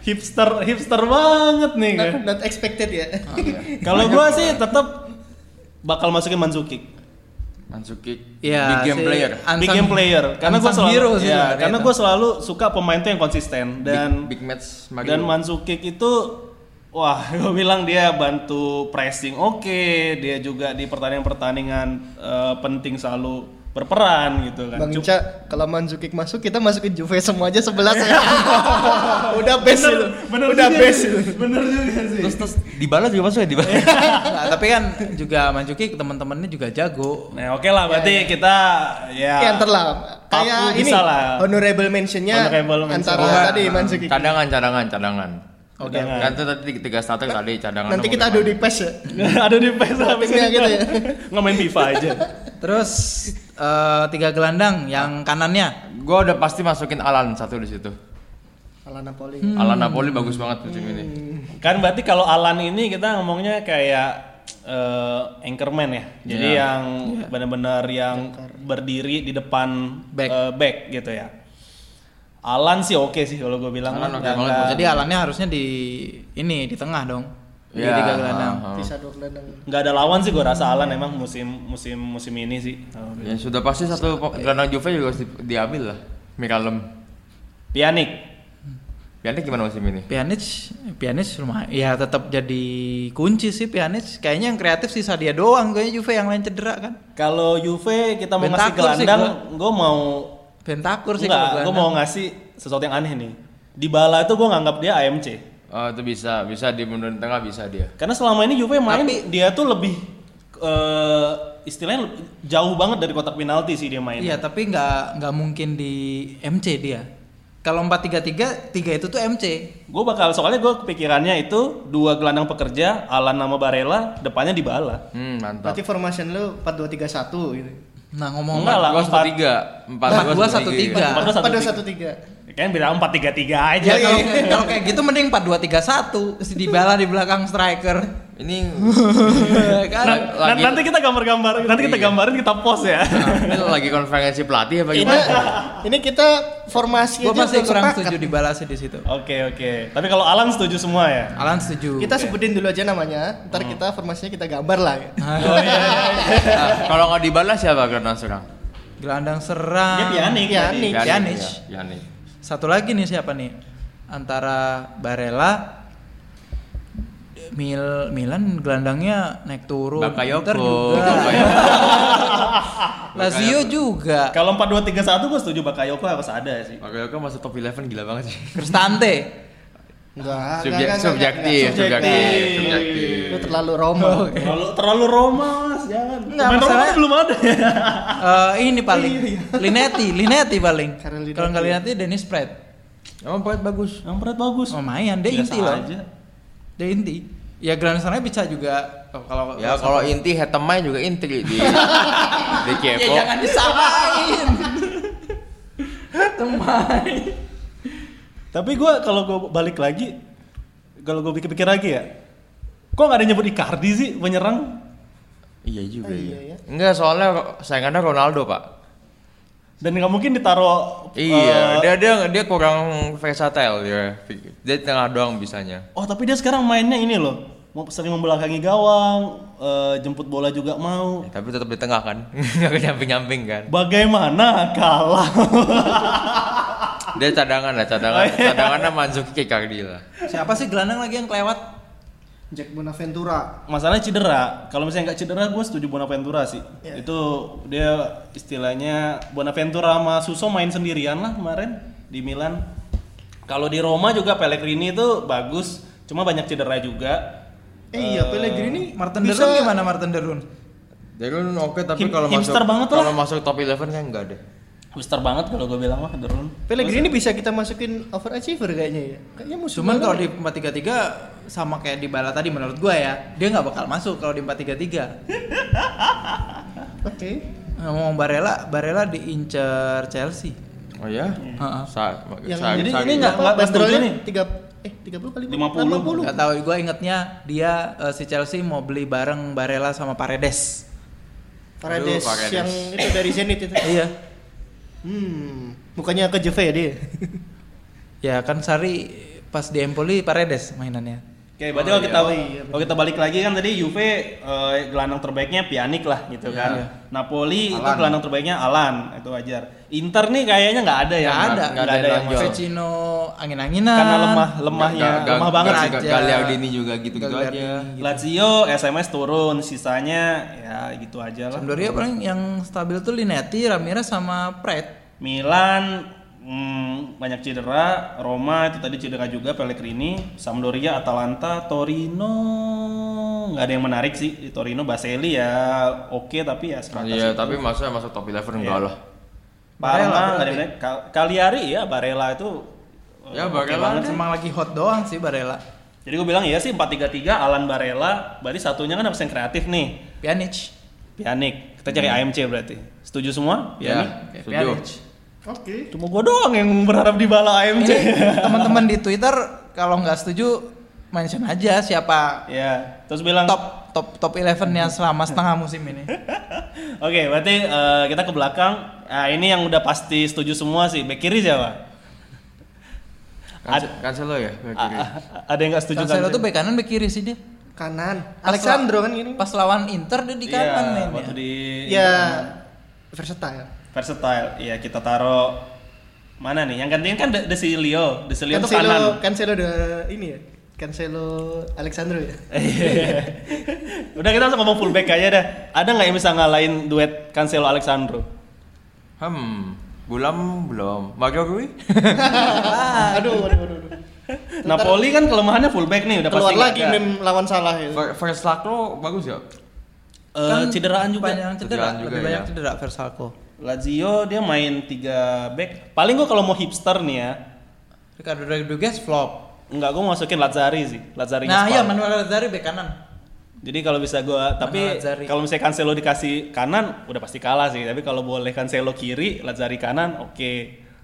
Hipster hipster banget nih Not, kan. not expected ya. [laughs] Kalau gua sih tetap bakal masukin Manzukic. Mansuki. Iya, Big game si player. Unsung- big game player karena gue unsung selalu hero sih ya, karena gue selalu suka pemain tuh yang konsisten dan big, big match Mario. dan Manzukic itu wah [laughs] gue bilang dia bantu pressing oke dia juga di pertandingan-pertandingan eh, penting selalu berperan gitu kan Bang Ica, kalau Manzukic masuk kita masukin Juve semua aja 11 ya. Udah best itu. bener Udah juga best sih. itu. bener juga sih terus terus dibalas juga masuk ya dibalas. [laughs] Nah, tapi kan juga Manjuki teman-temannya juga jago. nah oke lah berarti kita ya Ya ntar lah. Kayak Papu ini bisa lah. honorable mentionnya Honorable mention. antara Wah. tadi Manzukic. cadangan cadangan cadangan. Oke. Kan itu tadi tiga- starter tadi cadangan. Nanti kita adu di PES ya. [laughs] ada di PES habis gitu ya. [laughs] nggak main FIFA aja Terus eh, tiga gelandang yang kanannya Gua udah pasti masukin Alan satu di situ. Ala Napoli. Hmm. Alan Napoli bagus banget musim ini. Kan berarti kalau Alan ini kita ngomongnya kayak eh, anchorman ya. Jadi Iya. yang benar-benar yang berdiri di depan Back. eh, back gitu ya. Alan sih oke sih kalau gue bilang. Alan oke banget. nggak- Jadi alannya harusnya di ini di tengah dong. Iya, tiga gelandang. ah, ah. Bisa dua gelandang. nggak ada lawan sih gue rasa Alan emang musim musim musim ini sih. Ya sudah pasti satu gelandang Juve juga harus di- diambil lah. Mikalem. Pianik. Pianik gimana musim ini? Pjanic, Pjanic lumayan. Ya tetap jadi kunci sih Pjanic. Kayaknya yang kreatif sih dia doang. Kayaknya Juve yang lain cedera kan. Kalau Juve kita mau ngasih Bentakur sih gelandang, gue mau Bentakur sih Enggak, gue gelandang. mau ngasih sesuatu yang aneh nih. Di Bala itu gue nganggap dia AMC. Oh, itu bisa, bisa di menurun tengah bisa dia. Karena selama ini Juve main Tapi, dia tuh lebih uh, istilahnya jauh banget dari kotak penalti sih dia main. Iya, tapi nggak nggak mungkin di MC dia. Kalau 4-3-3, 3 itu tuh MC. Gue bakal soalnya gue kepikirannya itu dua gelandang pekerja, Alan nama Barella, depannya di bala. Hmm, mantap. Berarti formation lu 4-2-3-1 gitu. Nah, ngomong Enggak lah, 4 3 4 2 1 3. 4 2 1 3. Kan bilang empat tiga tiga aja. Ya, kalau, iya. [laughs] kalau kayak gitu mending 4-2-3-1 si di belakang striker. Ini [laughs] nah, kan nah, nanti kita gambar-gambar, nanti kita iya. gambarin kita post ya. Nah, ini lagi konferensi pelatih apa gimana? Ini, kita formasi Gua masih kurang setuju dibalas di situ. Oke, okay, oke. Okay. Tapi kalau Alan setuju semua ya? Alan setuju. Kita okay. sebutin dulu aja namanya, ntar hmm. kita formasinya kita gambar lah. Ya. Ah. Oh, iya, iya. nah, kalau nggak dibalas siapa gelandang serang? Gelandang serang. Dia Pianik. Pianik. Pianik. Pianik. Pianik. Pianik. Satu lagi nih siapa nih? Antara Barella Mil Milan gelandangnya naik turun. Bakayoko. Juga. [laughs] Bakayoko. Lazio juga. Kalau empat dua tiga satu gue setuju Bakayoko harus ada sih. Bakayoko masuk top 11 gila banget sih. Cristante. Enggak, Subjek- enggak, enggak, subjektif, subjektif, subjektif. Lu terlalu Roma. Terlalu terlalu Roma. Enggak, Pemain kan belum ada ya. [laughs] Eh, ini paling Linetti, Linetti paling. Kalau nggak Linetti Dennis Pratt. Emang poet bagus. Yang berat bagus. Lumayan, dia Biasa inti loh. Dia inti. Ya gelandang serangnya bisa juga oh, kalau Ya kalau inti Hetemai juga inti di [laughs] di Ya Kepo. jangan disamain. Temai. Tapi gue kalau gue balik lagi, kalau gue pikir-pikir lagi ya, kok nggak ada nyebut Icardi sih penyerang? Iya juga Oh, iya, iya. ya. Enggak soalnya saingannya Ronaldo pak. Dan nggak mungkin ditaruh. Iya, eh, dia dia dia kurang versatile dia. Dia tengah doang bisanya. Oh tapi dia sekarang mainnya ini loh, mau sering membelakangi gawang, eh, jemput bola juga mau. Ya, tapi tetap di tengah kan, [laughs] nggak ke nyamping-nyamping kan. Bagaimana kalau? [laughs] Dia cadangan lah, cadangan, cadangannya Manzuki Icardi lah. Siapa sih gelandang lagi yang kelewat? Jack Bonaventura. Masalahnya cedera. Kalau misalnya nggak cedera, gue setuju Bonaventura sih. Iya. Itu dia istilahnya Bonaventura sama Suso main sendirian lah kemarin di Milan. Kalau di Roma juga Pellegrini itu bagus, cuma banyak cedera juga. Eh iya, Pellegrini Martin bisa Derun gimana Martin Derun? Derun oke tapi Hip- kalau masuk banget lah. kalau masuk top 11 kan enggak deh. Hipster banget kalau gue bilang mah Derun. Pellegrini bisa kita masukin overachiever kayaknya ya. Kayaknya musuh Cuman kalau di 433 sama kayak di Bala tadi menurut gua ya, dia nggak bakal masuk kalau di 433. [laughs] Oke. Ngomong Barella, Barella diincer Chelsea. Oh ya? Heeh. Sa Yang sa- jadi sa- ini nggak- Apa nggak setuju bandrolnya? nih. Tiga eh 30 kali 50. Gak tahu, gue ingetnya dia eh, si Chelsea mau beli bareng Barella sama Paredes. Paredes, Aduh, Paredes. yang itu dari Zenit itu. Iya. Hmm, mukanya ke Juve ya dia. Ya kan Sari pas di Empoli Paredes mainannya. Oke, berarti Oh, kalau iya. kita Oh, iya, kalau kita balik lagi kan tadi Juve eh, gelandang terbaiknya Pjanic lah gitu kan. Iya. Napoli itu Alan. gelandang terbaiknya Alan, itu wajar. Inter nih kayaknya nggak ada ya. Nggak ada. nggak ada ada yang. Vecino angin-anginan. Karena lemah lemahnya, Ga- ga- lemah banget ga- sih. ga- Raja. Gagliardini juga gitu-gitu aja. Gagliardini. Lazio SMS turun, sisanya ya gitu aja lah. Sampdoria paling yang stabil tuh Linetti, Ramirez sama Pret. Milan hmm, banyak cedera, Roma itu tadi cedera juga, Pellegrini, Sampdoria, Atalanta, Torino nggak ada yang menarik sih di Torino, Baselli ya oke tapi ya sebatas Iya, itu. tapi maksudnya masuk top 11 enggak lah. Parma Barella nggak ada yang menarik. Kal- Cagliari ya Barella itu Ya, oke Barella banget sih. Emang lagi hot doang sih Barella. Jadi gue bilang iya sih 4-3-3 Alan Barella, berarti satunya kan harus yang kreatif nih. Pjanic. Pjanic, kita cari AMC berarti. Setuju semua? Ya, Pjanic. Oke, setuju. Pjanic. Oke. Cuma gue doang yang berharap di bala AMC. Ini [laughs] teman-teman di Twitter kalau nggak setuju mention aja siapa ya, terus bilang top top top 11-nya selama setengah musim ini. [laughs] Oke, berarti eh, kita ke belakang. Nah, ini yang udah pasti setuju semua sih. Back kiri siapa? Cancelo, Cancelo ya? back kiri. ada yang nggak setuju Cancelo kan? tuh bek kanan bek kiri sih dia. Kanan. Alexandro kan gini. Pas lawan Inter dia di kanan Iya, mainnya. waktu di Ya versatile. Versatile. Iya, kita taruh mana nih? Yang gantiin kan De, Desilio. Desilio tuh kanan. Cancelo, Cancelo udah ini ya. Cancelo Alexandro ya. [laughs] Udah kita langsung ngomong fullback aja dah. Ada nggak yang bisa ngalahin duet Cancelo Alexandro? Hmm, Bulam belum. Mario Rui? [laughs] aduh, aduh, aduh, aduh. Napoli kan kelemahannya fullback nih udah Keluar pasti lagi meme lawan salah itu. Verslako bagus ya? Eh, cederaan juga. banyak cedera, Cederaan juga lebih ya. banyak cedera Versalco. Lazio dia main tiga back. Paling gua kalau mau hipster nih ya, Ricardo Rodriguez flop. enggak gua masukin Lazzari sih. Lazzari Nah, iya Manuel Lazzari bek kanan. Jadi kalau bisa gua tapi kalau misalnya Cancelo dikasih kanan udah pasti kalah sih. Tapi kalau boleh Cancelo kiri, Lazzari kanan, oke.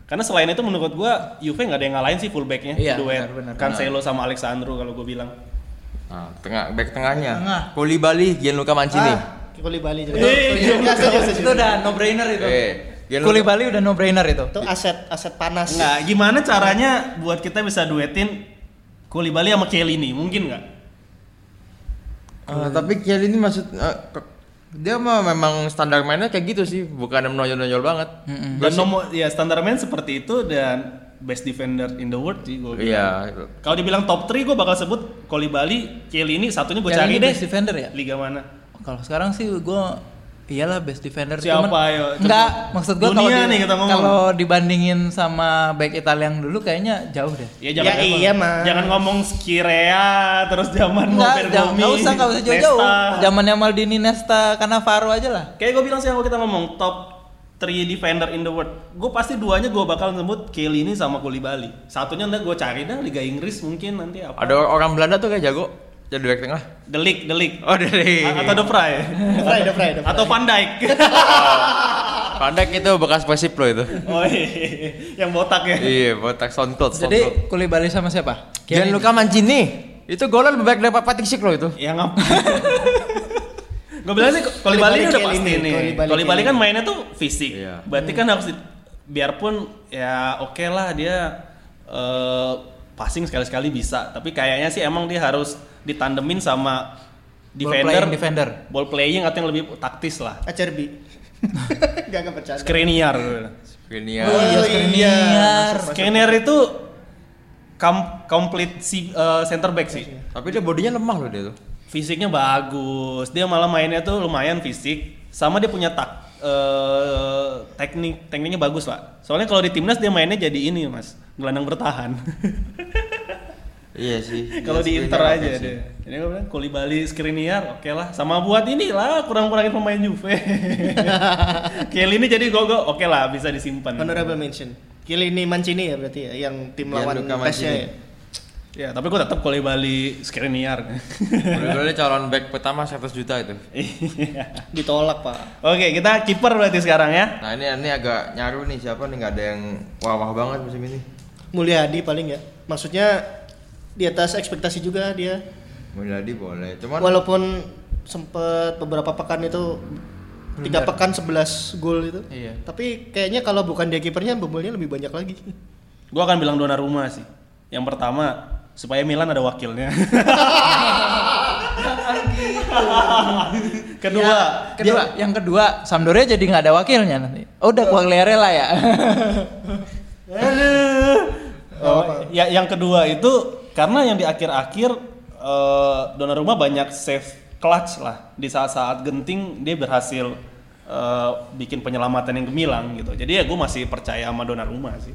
Karena selain itu menurut gua Juve nggak ada yang ngalahin sih fullbacknya Iya, duet benar, benar. Cancelo sama Alexandro kalau gua bilang. Nah, tengah back tengahnya. Tengah. Koulibaly, Gianluca Mancini. Ah, Koulibaly juga. Eh, Itu- ya, setuju, setuju. Itu udah no brainer itu. Eh, Gianluca- Koulibaly udah no brainer itu. Itu aset aset panas. Nggak, gimana caranya buat kita bisa duetin Koulibaly sama Chiellini? Mungkin nggak? Ah, tapi Kiel ini maksud eh, ke- dia mah memang standar mainnya kayak gitu sih, bukan yang menonjol-nonjol banget. Dan nomor ya standar main seperti itu dan best defender in the world sih gua bilang. Iya. Kalau dibilang top 3 gue bakal sebut Koulibaly, Chiellini, satunya gue cari deh. best defender ya? Liga mana? Kalau sekarang sih gue iyalah best defender. Siapa, Cuman- ayo? Enggak, maksud gue kalau di- kalau dibandingin sama back Italia yang dulu kayaknya jauh deh. Ya jangan Ya iya, Mas. Jangan ngomong Skirea terus zaman Enggak, jangan Gomi, enggak usah enggak usah jauh-jauh. Zamannya Maldini, Nesta, Cannavaro aja lah. Kayak gue bilang sih kalau kita ngomong top 3 defender in the world, gue pasti duanya gue bakal sebut Chiellini sama Koulibaly. Satunya ntar gue cari dah Liga Inggris mungkin nanti apa? Ada orang Belanda tuh kayak jago jadi back tengah. The League. Oh, dari A- Atau The Fry. Fry, The Fry, The Fry. Atau Van Dijk. [laughs] Pandek itu bekas Persib lo itu. oh iya, yang botak ya. iya, botak Soundcloud. Jadi Koulibaly sama siapa? Gianluca Mancini. Itu golnya lebih baik daripada Patrick Schick lo itu. Yang apa? Gue bilang sih Koulibaly udah pasti nih. Koulibaly Koulibaly kan mainnya tuh fisik. Iya. Berarti kan harus di- biarpun ya oke lah dia eh, passing sekali-sekali bisa, tapi kayaknya sih emang dia harus ditandemin sama defender, playing defender. ball playing atau yang lebih taktis lah. Acerbi. [laughs] Gak gak bercanda. Skriniar. Skriniar. Oh iya, Oh, Skriniar. Skriniar itu kom complete si eh, center back sih. Tapi dia bodinya lemah loh dia tuh. Fisiknya bagus, dia malah mainnya tuh lumayan fisik, sama dia punya tak eh, teknik tekniknya bagus pak. Soalnya kalau di timnas dia mainnya jadi ini mas, gelandang bertahan. [laughs] Iya sih. [laughs] kalau Dia di Inter aja deh. Ini gue bilang Koulibaly, Skriniar, oke lah. Sama buat ini lah, kurang-kurangin pemain Juve. [laughs] Chiellini jadi gogo, oke lah bisa disimpan. Honorable mention. Chiellini Mancini ya berarti ya yang tim lawan Gianluca Brescia Mancini. ya. Ya, tapi gue tetap Koulibaly, Skriniar. Koulibaly [laughs] calon back pertama 100 juta itu. Iya. Ditolak, Pak. Oke, kita kiper berarti sekarang ya. Nah ini ini agak nyaru nih siapa nih nggak ada yang wah-wah banget musim ini. Mulyadi paling ya. Maksudnya di atas ekspektasi juga dia. Mulyadi boleh. Cuman Walaupun sempet beberapa pekan itu tiga pekan 11 gol itu. Iya. Tapi kayaknya kalau bukan dia kipernya bobolnya lebih banyak lagi. [laughs] Gue akan bilang Donnarumma sih. Yang pertama supaya Milan ada wakilnya. [laughs] Kedua, Ya, kedua, yang kedua Sampdoria jadi nggak ada wakilnya nanti. Oh, udah Quagliarella ya. [laughs] Aduh. Oh, ya yang kedua itu karena yang di akhir-akhir eh, Donnarumma banyak save clutch lah di saat-saat genting dia berhasil eh, bikin penyelamatan yang gemilang gitu. Jadi ya gue masih percaya sama Donnarumma sih.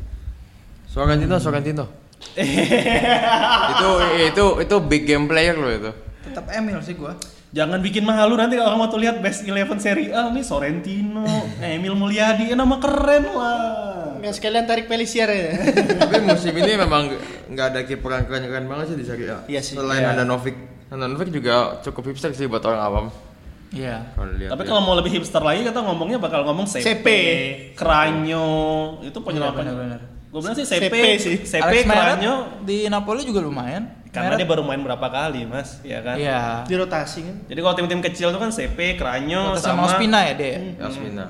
Sorrentino, Sorrentino. [laughs] itu itu itu big game player loh itu. Tetap Emil sih gua. Jangan bikin malu nanti kalau kamu tuh lihat best 11 Serie A nih Sorrentino, Emil Mulyadi, ya nama keren lah. Yang sekalian tarik Pelisier ya. [laughs] Tapi musim ini memang nggak ada kiper yang keren-keren banget sih di Serie A. Iya sih. Selain Iya. Handanovic. Handanovic juga cukup hipster sih buat orang awam. Iya. Tapi kalau mau lebih hipster lagi kita ngomongnya bakal ngomong CP, CP. Kranyo, itu penyelapan. Iya, benar-benar. Gue bilang sih CP, CP sih. CP Alex Kranyo di Napoli juga lumayan. karena Meret- dia baru main berapa kali, Mas, ya kan? Iya. Di rotasi kan. Jadi kalau tim-tim kecil itu kan CP, Kranyo sama sama Ospina ya dia. ya? Yasmina.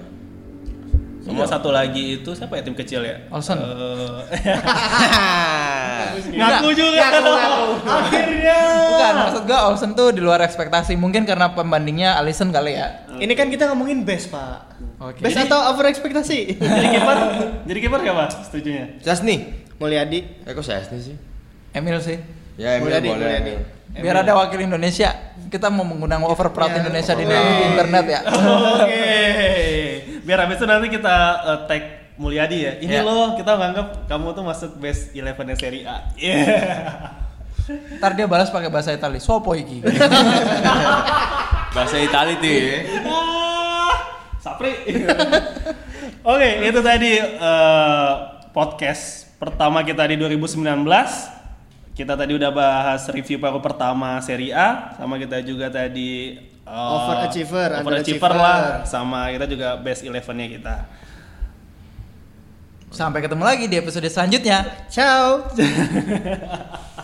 Sama satu lagi itu siapa ya tim kecil ya? Olsen. Eh, [laughs] [laughs] ngaku juga. Ngaku, ngaku. [laughs] Akhirnya. Bukan, maksud gua Olsen tuh di luar ekspektasi. Mungkin karena pembandingnya Alisson kali ya. Ini kan kita ngomongin best, Pak. Oke. Best atau over ekspektasi? Jadi kiper, jadi kiper siapa? Setujunya? Chesney. Mulyadi. Eh kok Chesney sih? Emil sih. Ya Emil Mulyadi, boleh. Mulyadi. Biar ada wakil Indonesia. Kita mau mengundang overproud Ya, Indonesia di oh. internet ya. Oke. Biar habis itu nanti kita eh, tag Mulyadi ya. Ini Ya. loh kita nganggap kamu tuh masuk best 11 Serie A. Yeah. Ntar dia balas pakai bahasa Italia. Sopo iki? [laughs] Bahasa Itali tuh ya. Ah, Sapri. [laughs] Oke, itu tadi eh, podcast pertama kita di 2019. Kita tadi udah bahas review paruh pertama Serie A, sama kita juga tadi eh, Overachiever, overachiever lah, sama kita juga best 11-nya kita. Sampai ketemu lagi di episode selanjutnya. Ciao. [laughs]